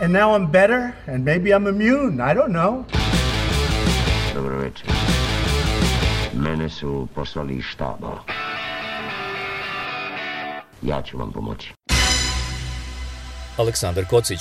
And now I'm better and maybe I'm immune, I don't know. Dobro večer. Mene su poslali iz štaba. Ja ću vam pomoći. Aleksandar Kocić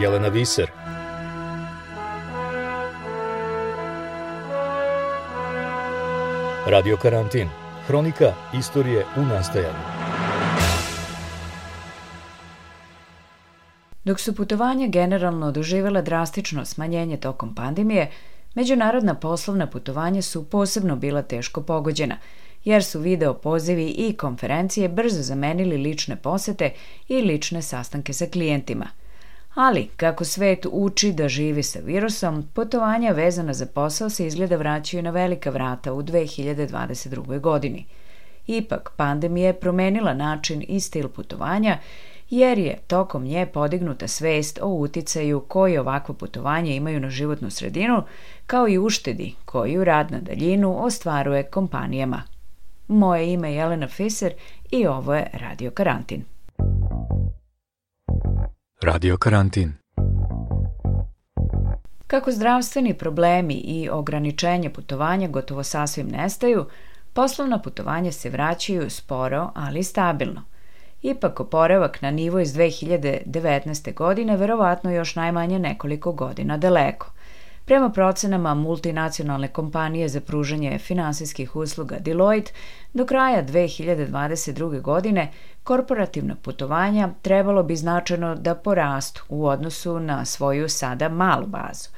Jelena Viser Radio Karantin Hronika istorije u nastajanju Dok su putovanja generalno doživjela drastično smanjenje tokom pandemije, međunarodna poslovna putovanja su posebno bila teško pogođena, jer su video pozivi i konferencije brzo zamenili lične posete i lične sastanke sa klijentima. Ali, kako svet uči da živi sa virusom, putovanja vezana za posao se izgleda vraćaju na velika vrata u 2022. godini. Ipak, pandemija je promenila način i stil putovanja, jer je tokom nje podignuta svest o uticaju koji ovakvo putovanje imaju na životnu sredinu, kao i uštedi koju rad na daljinu ostvaruje kompanijama. Moje ime je Jelena Fiser i ovo je Radio Karantin. Radio Karantin Kako zdravstveni problemi i ograničenje putovanja gotovo sasvim nestaju, poslovna putovanja se vraćaju sporo, ali stabilno. Ipak oporavak na nivo iz 2019. godine verovatno još najmanje nekoliko godina daleko – Prema procenama multinacionalne kompanije za pružanje finansijskih usluga Deloitte, do kraja 2022. godine korporativna putovanja trebalo bi značajno da porastu u odnosu na svoju sada malu bazu.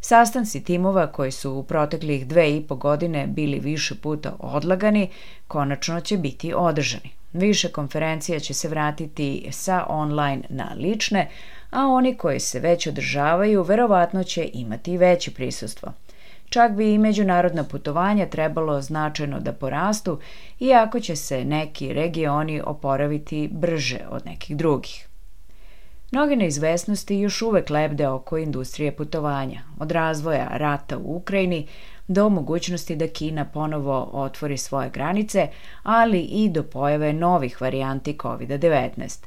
Sastanci timova koji su u proteklih dve i po godine bili više puta odlagani, konačno će biti održani. Više konferencija će se vratiti sa online na lične, a oni koji se već održavaju verovatno će imati veće prisustvo. Čak bi i međunarodna putovanja trebalo značajno da porastu, iako će se neki regioni oporaviti brže od nekih drugih. Mnoge neizvesnosti još uvek lebde oko industrije putovanja, od razvoja rata u Ukrajini do mogućnosti da Kina ponovo otvori svoje granice, ali i do pojave novih varijanti COVID-19.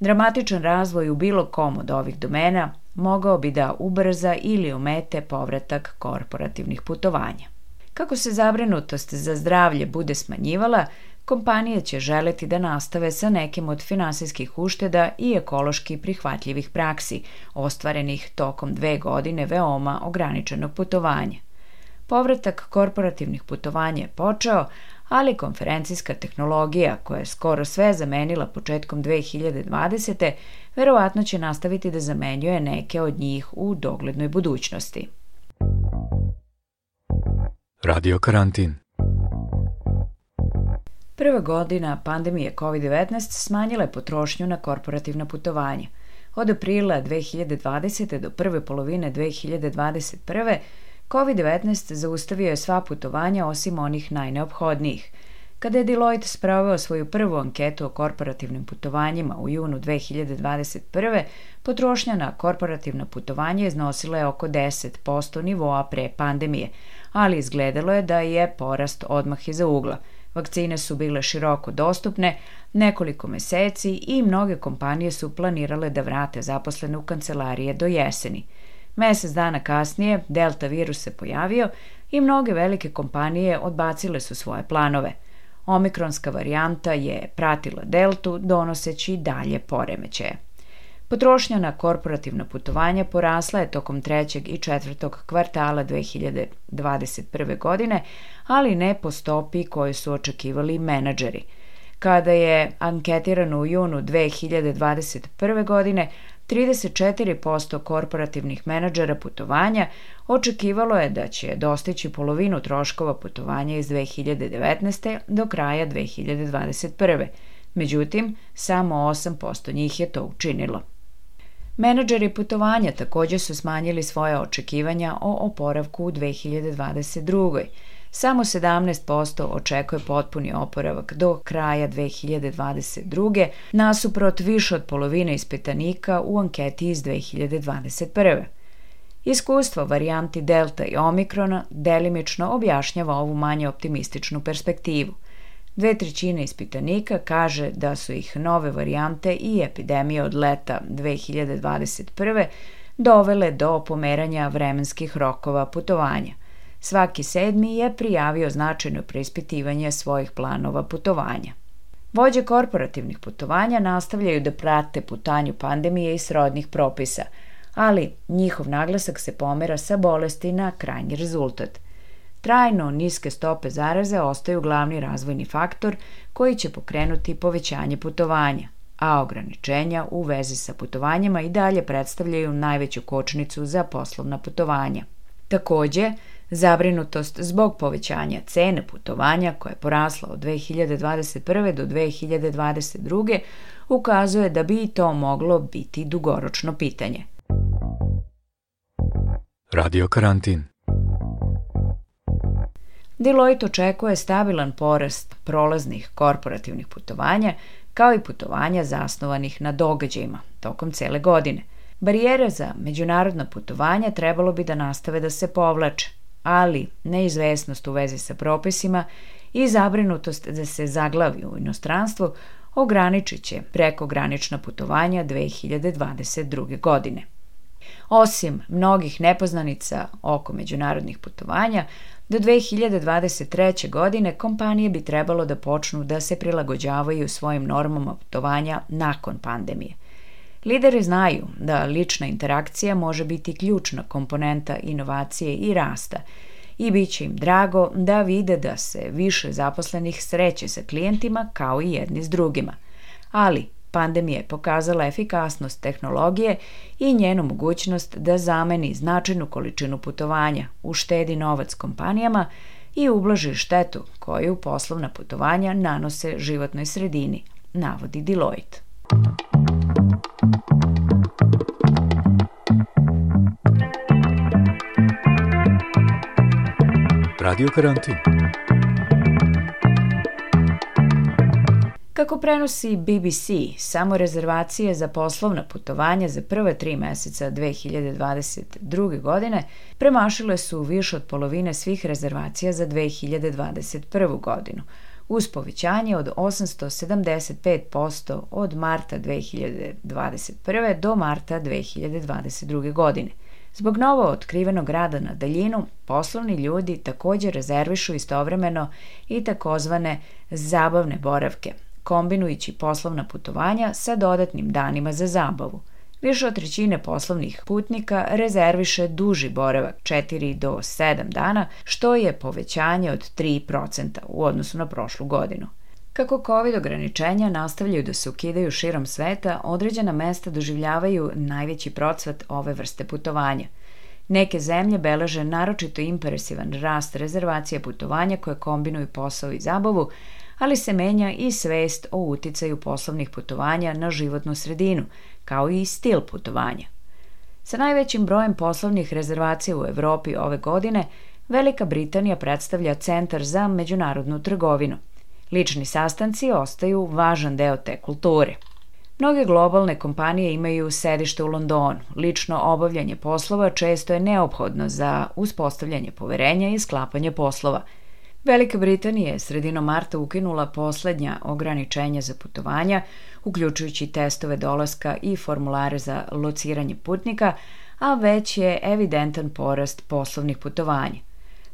Dramatičan razvoj u bilo kom od ovih domena mogao bi da ubrza ili omete povratak korporativnih putovanja. Kako se zabrinutost za zdravlje bude smanjivala, kompanije će želeti da nastave sa nekim od finansijskih ušteda i ekološki prihvatljivih praksi, ostvarenih tokom dve godine veoma ograničenog putovanja. Povratak korporativnih putovanja je počeo, ali konferencijska tehnologija koja je skoro sve zamenila početkom 2020. verovatno će nastaviti da zamenjuje neke od njih u doglednoj budućnosti. Radio karantin Prva godina pandemije COVID-19 smanjila je potrošnju na korporativna putovanja. Od aprila 2020. do prve polovine 2021. COVID-19 zaustavio je sva putovanja osim onih najneophodnijih. Kada je Deloitte sproveo svoju prvu anketu o korporativnim putovanjima u junu 2021. potrošnja na korporativna putovanja iznosila je oko 10% nivoa pre pandemije, ali izgledalo je da je porast odmah iza ugla. Vakcine su bile široko dostupne nekoliko meseci i mnoge kompanije su planirale da vrate zaposlene u kancelarije do jeseni – Mesec dana kasnije delta virus se pojavio i mnoge velike kompanije odbacile su svoje planove. Omikronska varijanta je pratila deltu donoseći dalje poremećaje. Potrošnja na korporativna putovanja porasla je tokom trećeg i četvrtog kvartala 2021. godine, ali ne po stopi koju su očekivali menadžeri. Kada je anketirano u junu 2021. godine, 34% korporativnih menadžera putovanja očekivalo je da će dostići polovinu troškova putovanja iz 2019. do kraja 2021. Međutim, samo 8% njih je to učinilo. Menadžeri putovanja takođe su smanjili svoje očekivanja o oporavku u 2022. Samo 17% očekuje potpuni oporavak do kraja 2022. nasuprot više od polovine ispitanika u anketi iz 2021. Iskustvo varijanti Delta i Omikrona delimično objašnjava ovu manje optimističnu perspektivu. Dve trećine ispitanika kaže da su ih nove varijante i epidemije od leta 2021. dovele do pomeranja vremenskih rokova putovanja – Svaki sedmi je prijavio značajno preispitivanje svojih planova putovanja. Vođe korporativnih putovanja nastavljaju da prate putanju pandemije i srodnih propisa, ali njihov naglasak se pomera sa bolesti na krajnji rezultat. Trajno niske stope zaraze ostaju glavni razvojni faktor koji će pokrenuti povećanje putovanja, a ograničenja u vezi sa putovanjima i dalje predstavljaju najveću kočnicu za poslovna putovanja. Takođe, Zabrinutost zbog povećanja cene putovanja koja je porasla od 2021. do 2022. ukazuje da bi to moglo biti dugoročno pitanje. Radio karantin. Deloitte očekuje stabilan porast prolaznih korporativnih putovanja kao i putovanja zasnovanih na događajima tokom cele godine. Barijere za međunarodna putovanja trebalo bi da nastave da se povlače, ali neizvesnost u vezi sa propisima i zabrinutost da se zaglavi u inostranstvu ograničit će prekogranična putovanja 2022. godine. Osim mnogih nepoznanica oko međunarodnih putovanja, do 2023. godine kompanije bi trebalo da počnu da se prilagođavaju svojim normama putovanja nakon pandemije – Lideri znaju da lična interakcija može biti ključna komponenta inovacije i rasta i bit će im drago da vide da se više zaposlenih sreće sa klijentima kao i jedni s drugima. Ali pandemija je pokazala efikasnost tehnologije i njenu mogućnost da zameni značajnu količinu putovanja, uštedi novac kompanijama i ublaži štetu koju poslovna putovanja nanose životnoj sredini, navodi Deloitte. Radio karantin. Kako prenosi BBC, samo rezervacije za poslovna putovanja za prve tri meseca 2022. godine premašile su više od polovine svih rezervacija za 2021. godinu, uz povećanje od 875% od marta 2021. do marta 2022. godine – Zbog novo otkrivenog rada na daljinu, poslovni ljudi takođe rezervišu istovremeno i takozvane zabavne boravke, kombinujući poslovna putovanja sa dodatnim danima za zabavu. Više od trećine poslovnih putnika rezerviše duži boravak 4 do 7 dana, što je povećanje od 3% u odnosu na prošlu godinu. Kako COVID ograničenja nastavljaju da se ukidaju širom sveta, određena mesta doživljavaju najveći procvat ove vrste putovanja. Neke zemlje beleže naročito impresivan rast rezervacija putovanja koje kombinuju posao i zabavu, ali se menja i svest o uticaju poslovnih putovanja na životnu sredinu, kao i stil putovanja. Sa najvećim brojem poslovnih rezervacija u Evropi ove godine, Velika Britanija predstavlja centar za međunarodnu trgovinu – Lični sastanci ostaju važan deo te kulture. Mnoge globalne kompanije imaju sedište u Londonu. Lično obavljanje poslova često je neophodno za uspostavljanje poverenja i sklapanje poslova. Velika Britanija je sredinom marta ukinula poslednja ograničenja za putovanja, uključujući testove dolaska i formulare za lociranje putnika, a već je evidentan porast poslovnih putovanja.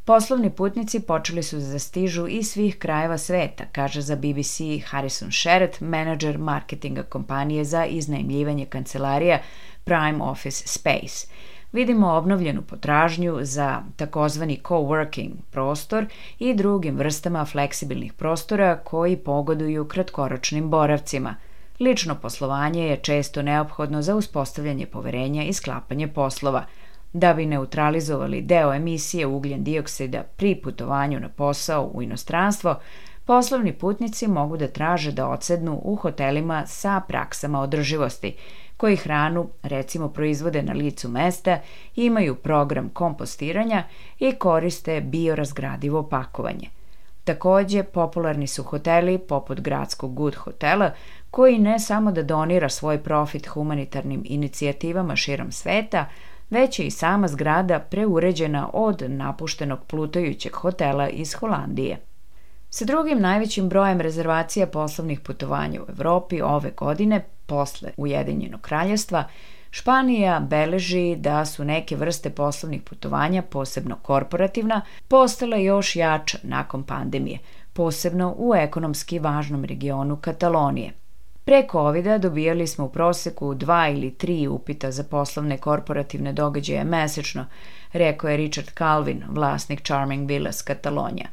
Poslovni putnici počeli su da stižu iz svih krajeva sveta, kaže za BBC Harrison Sherrett, menadžer marketinga kompanije za iznajmljivanje kancelarija Prime Office Space. Vidimo obnovljenu potražnju za takozvani coworking prostor i drugim vrstama fleksibilnih prostora koji pogoduju kratkoročnim boravcima. Lično poslovanje je često neophodno za uspostavljanje poverenja i sklapanje poslova – da bi neutralizovali deo emisije ugljen dioksida pri putovanju na posao u inostranstvo, poslovni putnici mogu da traže da odsednu u hotelima sa praksama održivosti, koji hranu, recimo, proizvode na licu mesta, imaju program kompostiranja i koriste biorazgradivo pakovanje. Takođe, popularni su hoteli poput gradskog Good hotela, koji ne samo da donira svoj profit humanitarnim inicijativama širom sveta, već je i sama zgrada preuređena od napuštenog plutajućeg hotela iz Holandije. Sa drugim najvećim brojem rezervacija poslovnih putovanja u Evropi ove godine, posle Ujedinjenog kraljestva, Španija beleži da su neke vrste poslovnih putovanja, posebno korporativna, postale još jača nakon pandemije, posebno u ekonomski važnom regionu Katalonije. Pre covid dobijali smo u proseku dva ili tri upita za poslovne korporativne događaje mesečno, rekao je Richard Calvin, vlasnik Charming Villas Katalonija.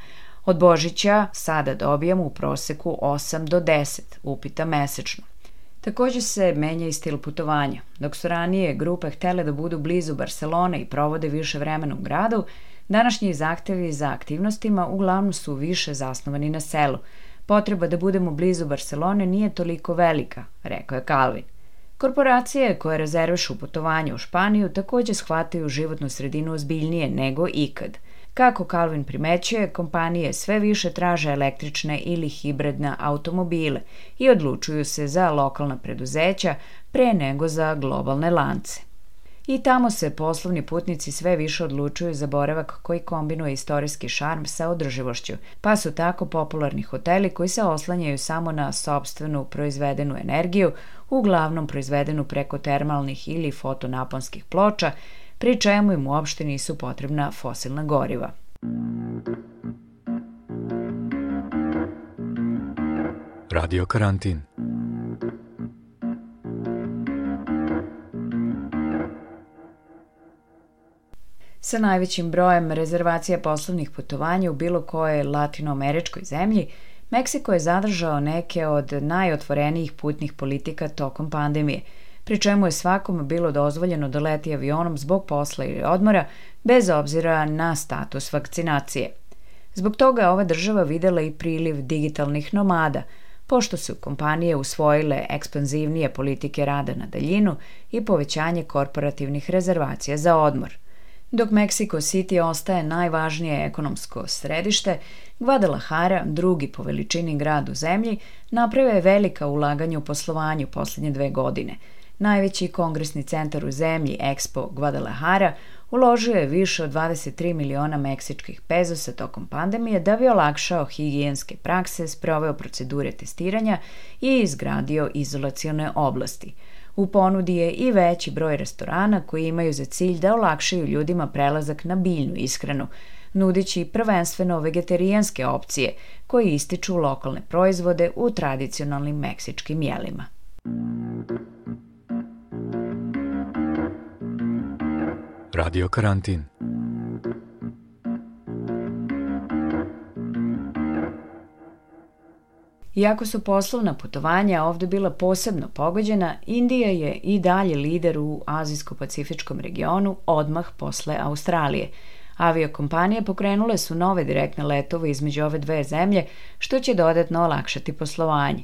Od Božića sada dobijamo u proseku 8 do 10 upita mesečno. Takođe se menja i stil putovanja. Dok su ranije grupe htele da budu blizu Barcelone i provode više vremena u gradu, današnji zahtevi za aktivnostima uglavnom su više zasnovani na selu – Potreba da budemo blizu Barcelone nije toliko velika, rekao je Calvin. Korporacije koje rezervišu putovanje u Španiju takođe shvataju životnu sredinu ozbiljnije nego ikad. Kako Calvin primećuje, kompanije sve više traže električne ili hibridne automobile i odlučuju se za lokalna preduzeća pre nego za globalne lance. I tamo se poslovni putnici sve više odlučuju za boravak koji kombinuje istorijski šarm sa održivošću, pa su tako popularni hoteli koji se oslanjaju samo na sobstvenu proizvedenu energiju, uglavnom proizvedenu preko termalnih ili fotonaponskih ploča, pri čemu im uopšte nisu potrebna fosilna goriva. Radio karantin. sa najvećim brojem rezervacija poslovnih putovanja u bilo kojoj latinoameričkoj zemlji, Meksiko je zadržao neke od najotvorenijih putnih politika tokom pandemije, pri čemu je svakom bilo dozvoljeno da leti avionom zbog posla ili odmora, bez obzira na status vakcinacije. Zbog toga je ova država videla i priliv digitalnih nomada, pošto su kompanije usvojile ekspanzivnije politike rada na daljinu i povećanje korporativnih rezervacija za odmor – Dok Mexico City ostaje najvažnije ekonomsko središte, Guadalajara, drugi po veličini grad u zemlji, napravio je velika ulaganja u poslovanju poslednje dve godine. Najveći kongresni centar u zemlji, Expo Guadalajara, uložio je više od 23 miliona meksičkih pezosa tokom pandemije da bi olakšao higijenske prakse, sproveo procedure testiranja i izgradio izolacione oblasti – U ponudi je i veći broj restorana koji imaju za cilj da olakšaju ljudima prelazak na biljnu ishranu, nudići prvenstveno vegetarijanske opcije koje ističu lokalne proizvode u tradicionalnim meksičkim jelima. Radio karantin. Iako su poslovna putovanja ovde bila posebno pogođena, Indija je i dalje lider u Azijsko-Pacifičkom regionu odmah posle Australije. Aviokompanije pokrenule su nove direktne letove između ove dve zemlje, što će dodatno olakšati poslovanje.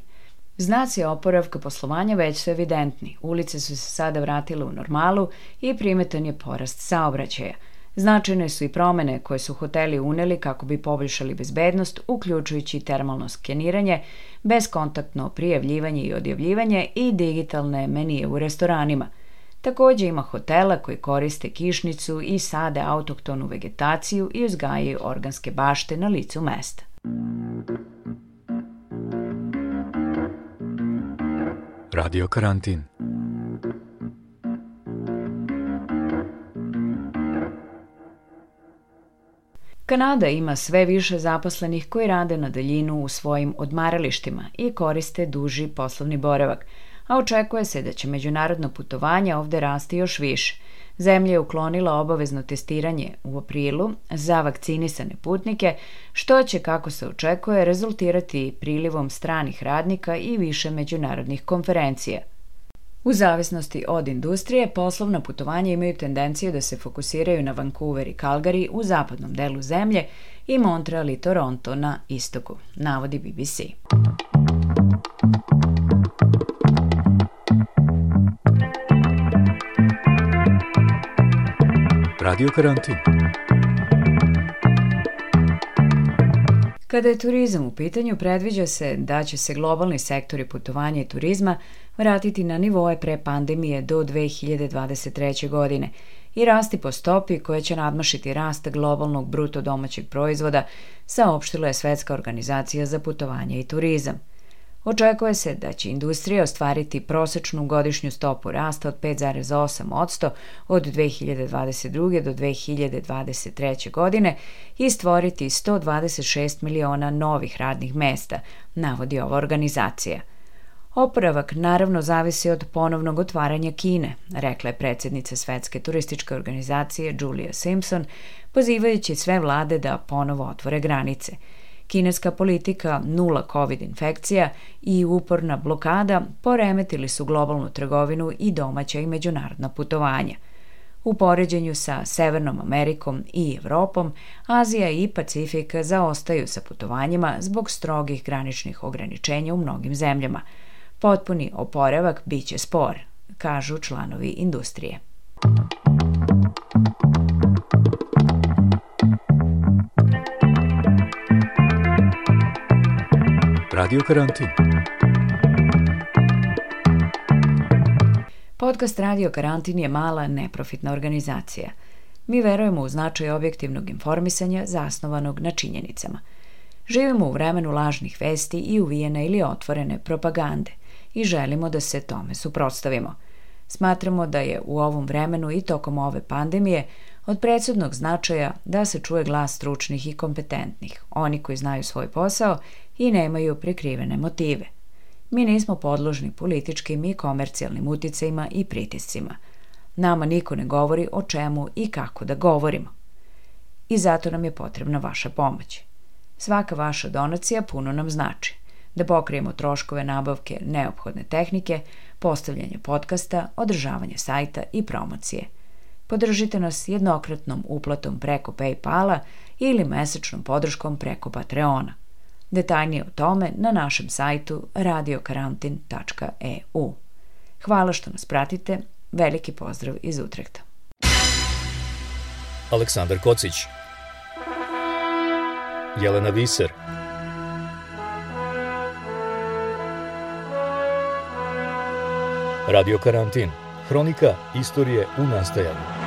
Znaci oporavka poslovanja već su evidentni. Ulice su se sada vratile u normalu i primetan je porast saobraćaja – Značajne su i promene koje su hoteli uneli kako bi poboljšali bezbednost, uključujući termalno skeniranje, bezkontaktno prijavljivanje i odjavljivanje i digitalne menije u restoranima. Takođe ima hotela koji koriste kišnicu i sade autoktonu vegetaciju i uzgajaju organske bašte na licu mesta. Radio karantin. Kanada ima sve više zaposlenih koji rade na daljinu u svojim odmaralištima i koriste duži poslovni boravak, a očekuje se da će međunarodno putovanje ovde rasti još više. Zemlja je uklonila obavezno testiranje u aprilu za vakcinisane putnike, što će, kako se očekuje, rezultirati prilivom stranih radnika i više međunarodnih konferencija – U zavisnosti od industrije, poslovna putovanja imaju tendenciju da se fokusiraju na Vancouver i Calgary u zapadnom delu zemlje i Montreal i Toronto na istoku, navodi BBC. Radio karantin. Kada je turizam u pitanju, predviđa se da će se globalni sektori putovanja i turizma vratiti na nivoe pre pandemije do 2023. godine i rasti po stopi koja će nadmašiti rast globalnog bruto domaćeg proizvoda, saopštila je Svetska organizacija za putovanje i turizam – Očekuje se da će industrija ostvariti prosečnu godišnju stopu rasta od 5,8% od 2022. do 2023. godine i stvoriti 126 miliona novih radnih mesta, navodi ova organizacija. Oporavak naravno zavisi od ponovnog otvaranja Kine, rekla je predsednica Svetske turističke organizacije Julia Simpson, pozivajući sve vlade da ponovo otvore granice – Kineska politika nula COVID infekcija i uporna blokada poremetili su globalnu trgovinu i domaća i međunarodna putovanja. U poređenju sa Severnom Amerikom i Evropom, Azija i Pacifik zaostaju sa putovanjima zbog strogih graničnih ograničenja u mnogim zemljama. Potpuni oporavak biće spor, kažu članovi industrije. Radio karantin. Podcast Radio Karantin je mala neprofitna organizacija. Mi verujemo u značaj objektivnog informisanja zasnovanog na činjenicama. Živimo u vremenu lažnih vesti i uvijene ili otvorene propagande i želimo da se tome suprotstavimo. Smatramo da je u ovom vremenu i tokom ove pandemije od predsudnog značaja da se čuje glas stručnih i kompetentnih, oni koji znaju svoj posao i nemaju prikrivene motive. Mi nismo podložni političkim i komercijalnim uticajima i pritiscima. Nama niko ne govori o čemu i kako da govorimo. I zato nam je potrebna vaša pomoć. Svaka vaša donacija puno nam znači. Da pokrijemo troškove nabavke neophodne tehnike, postavljanje podcasta, održavanje sajta i promocije. Podržite nas jednokratnom uplatom preko Paypala ili mesečnom podrškom preko Patreona – Detaljnije o tome na našem sajtu radiokarantin.eu. Hvala što nas pratite. Veliki pozdrav iz Utrehta. Aleksandar Kocić Jelena Viser Radio Karantin Hronika istorije u nastajanju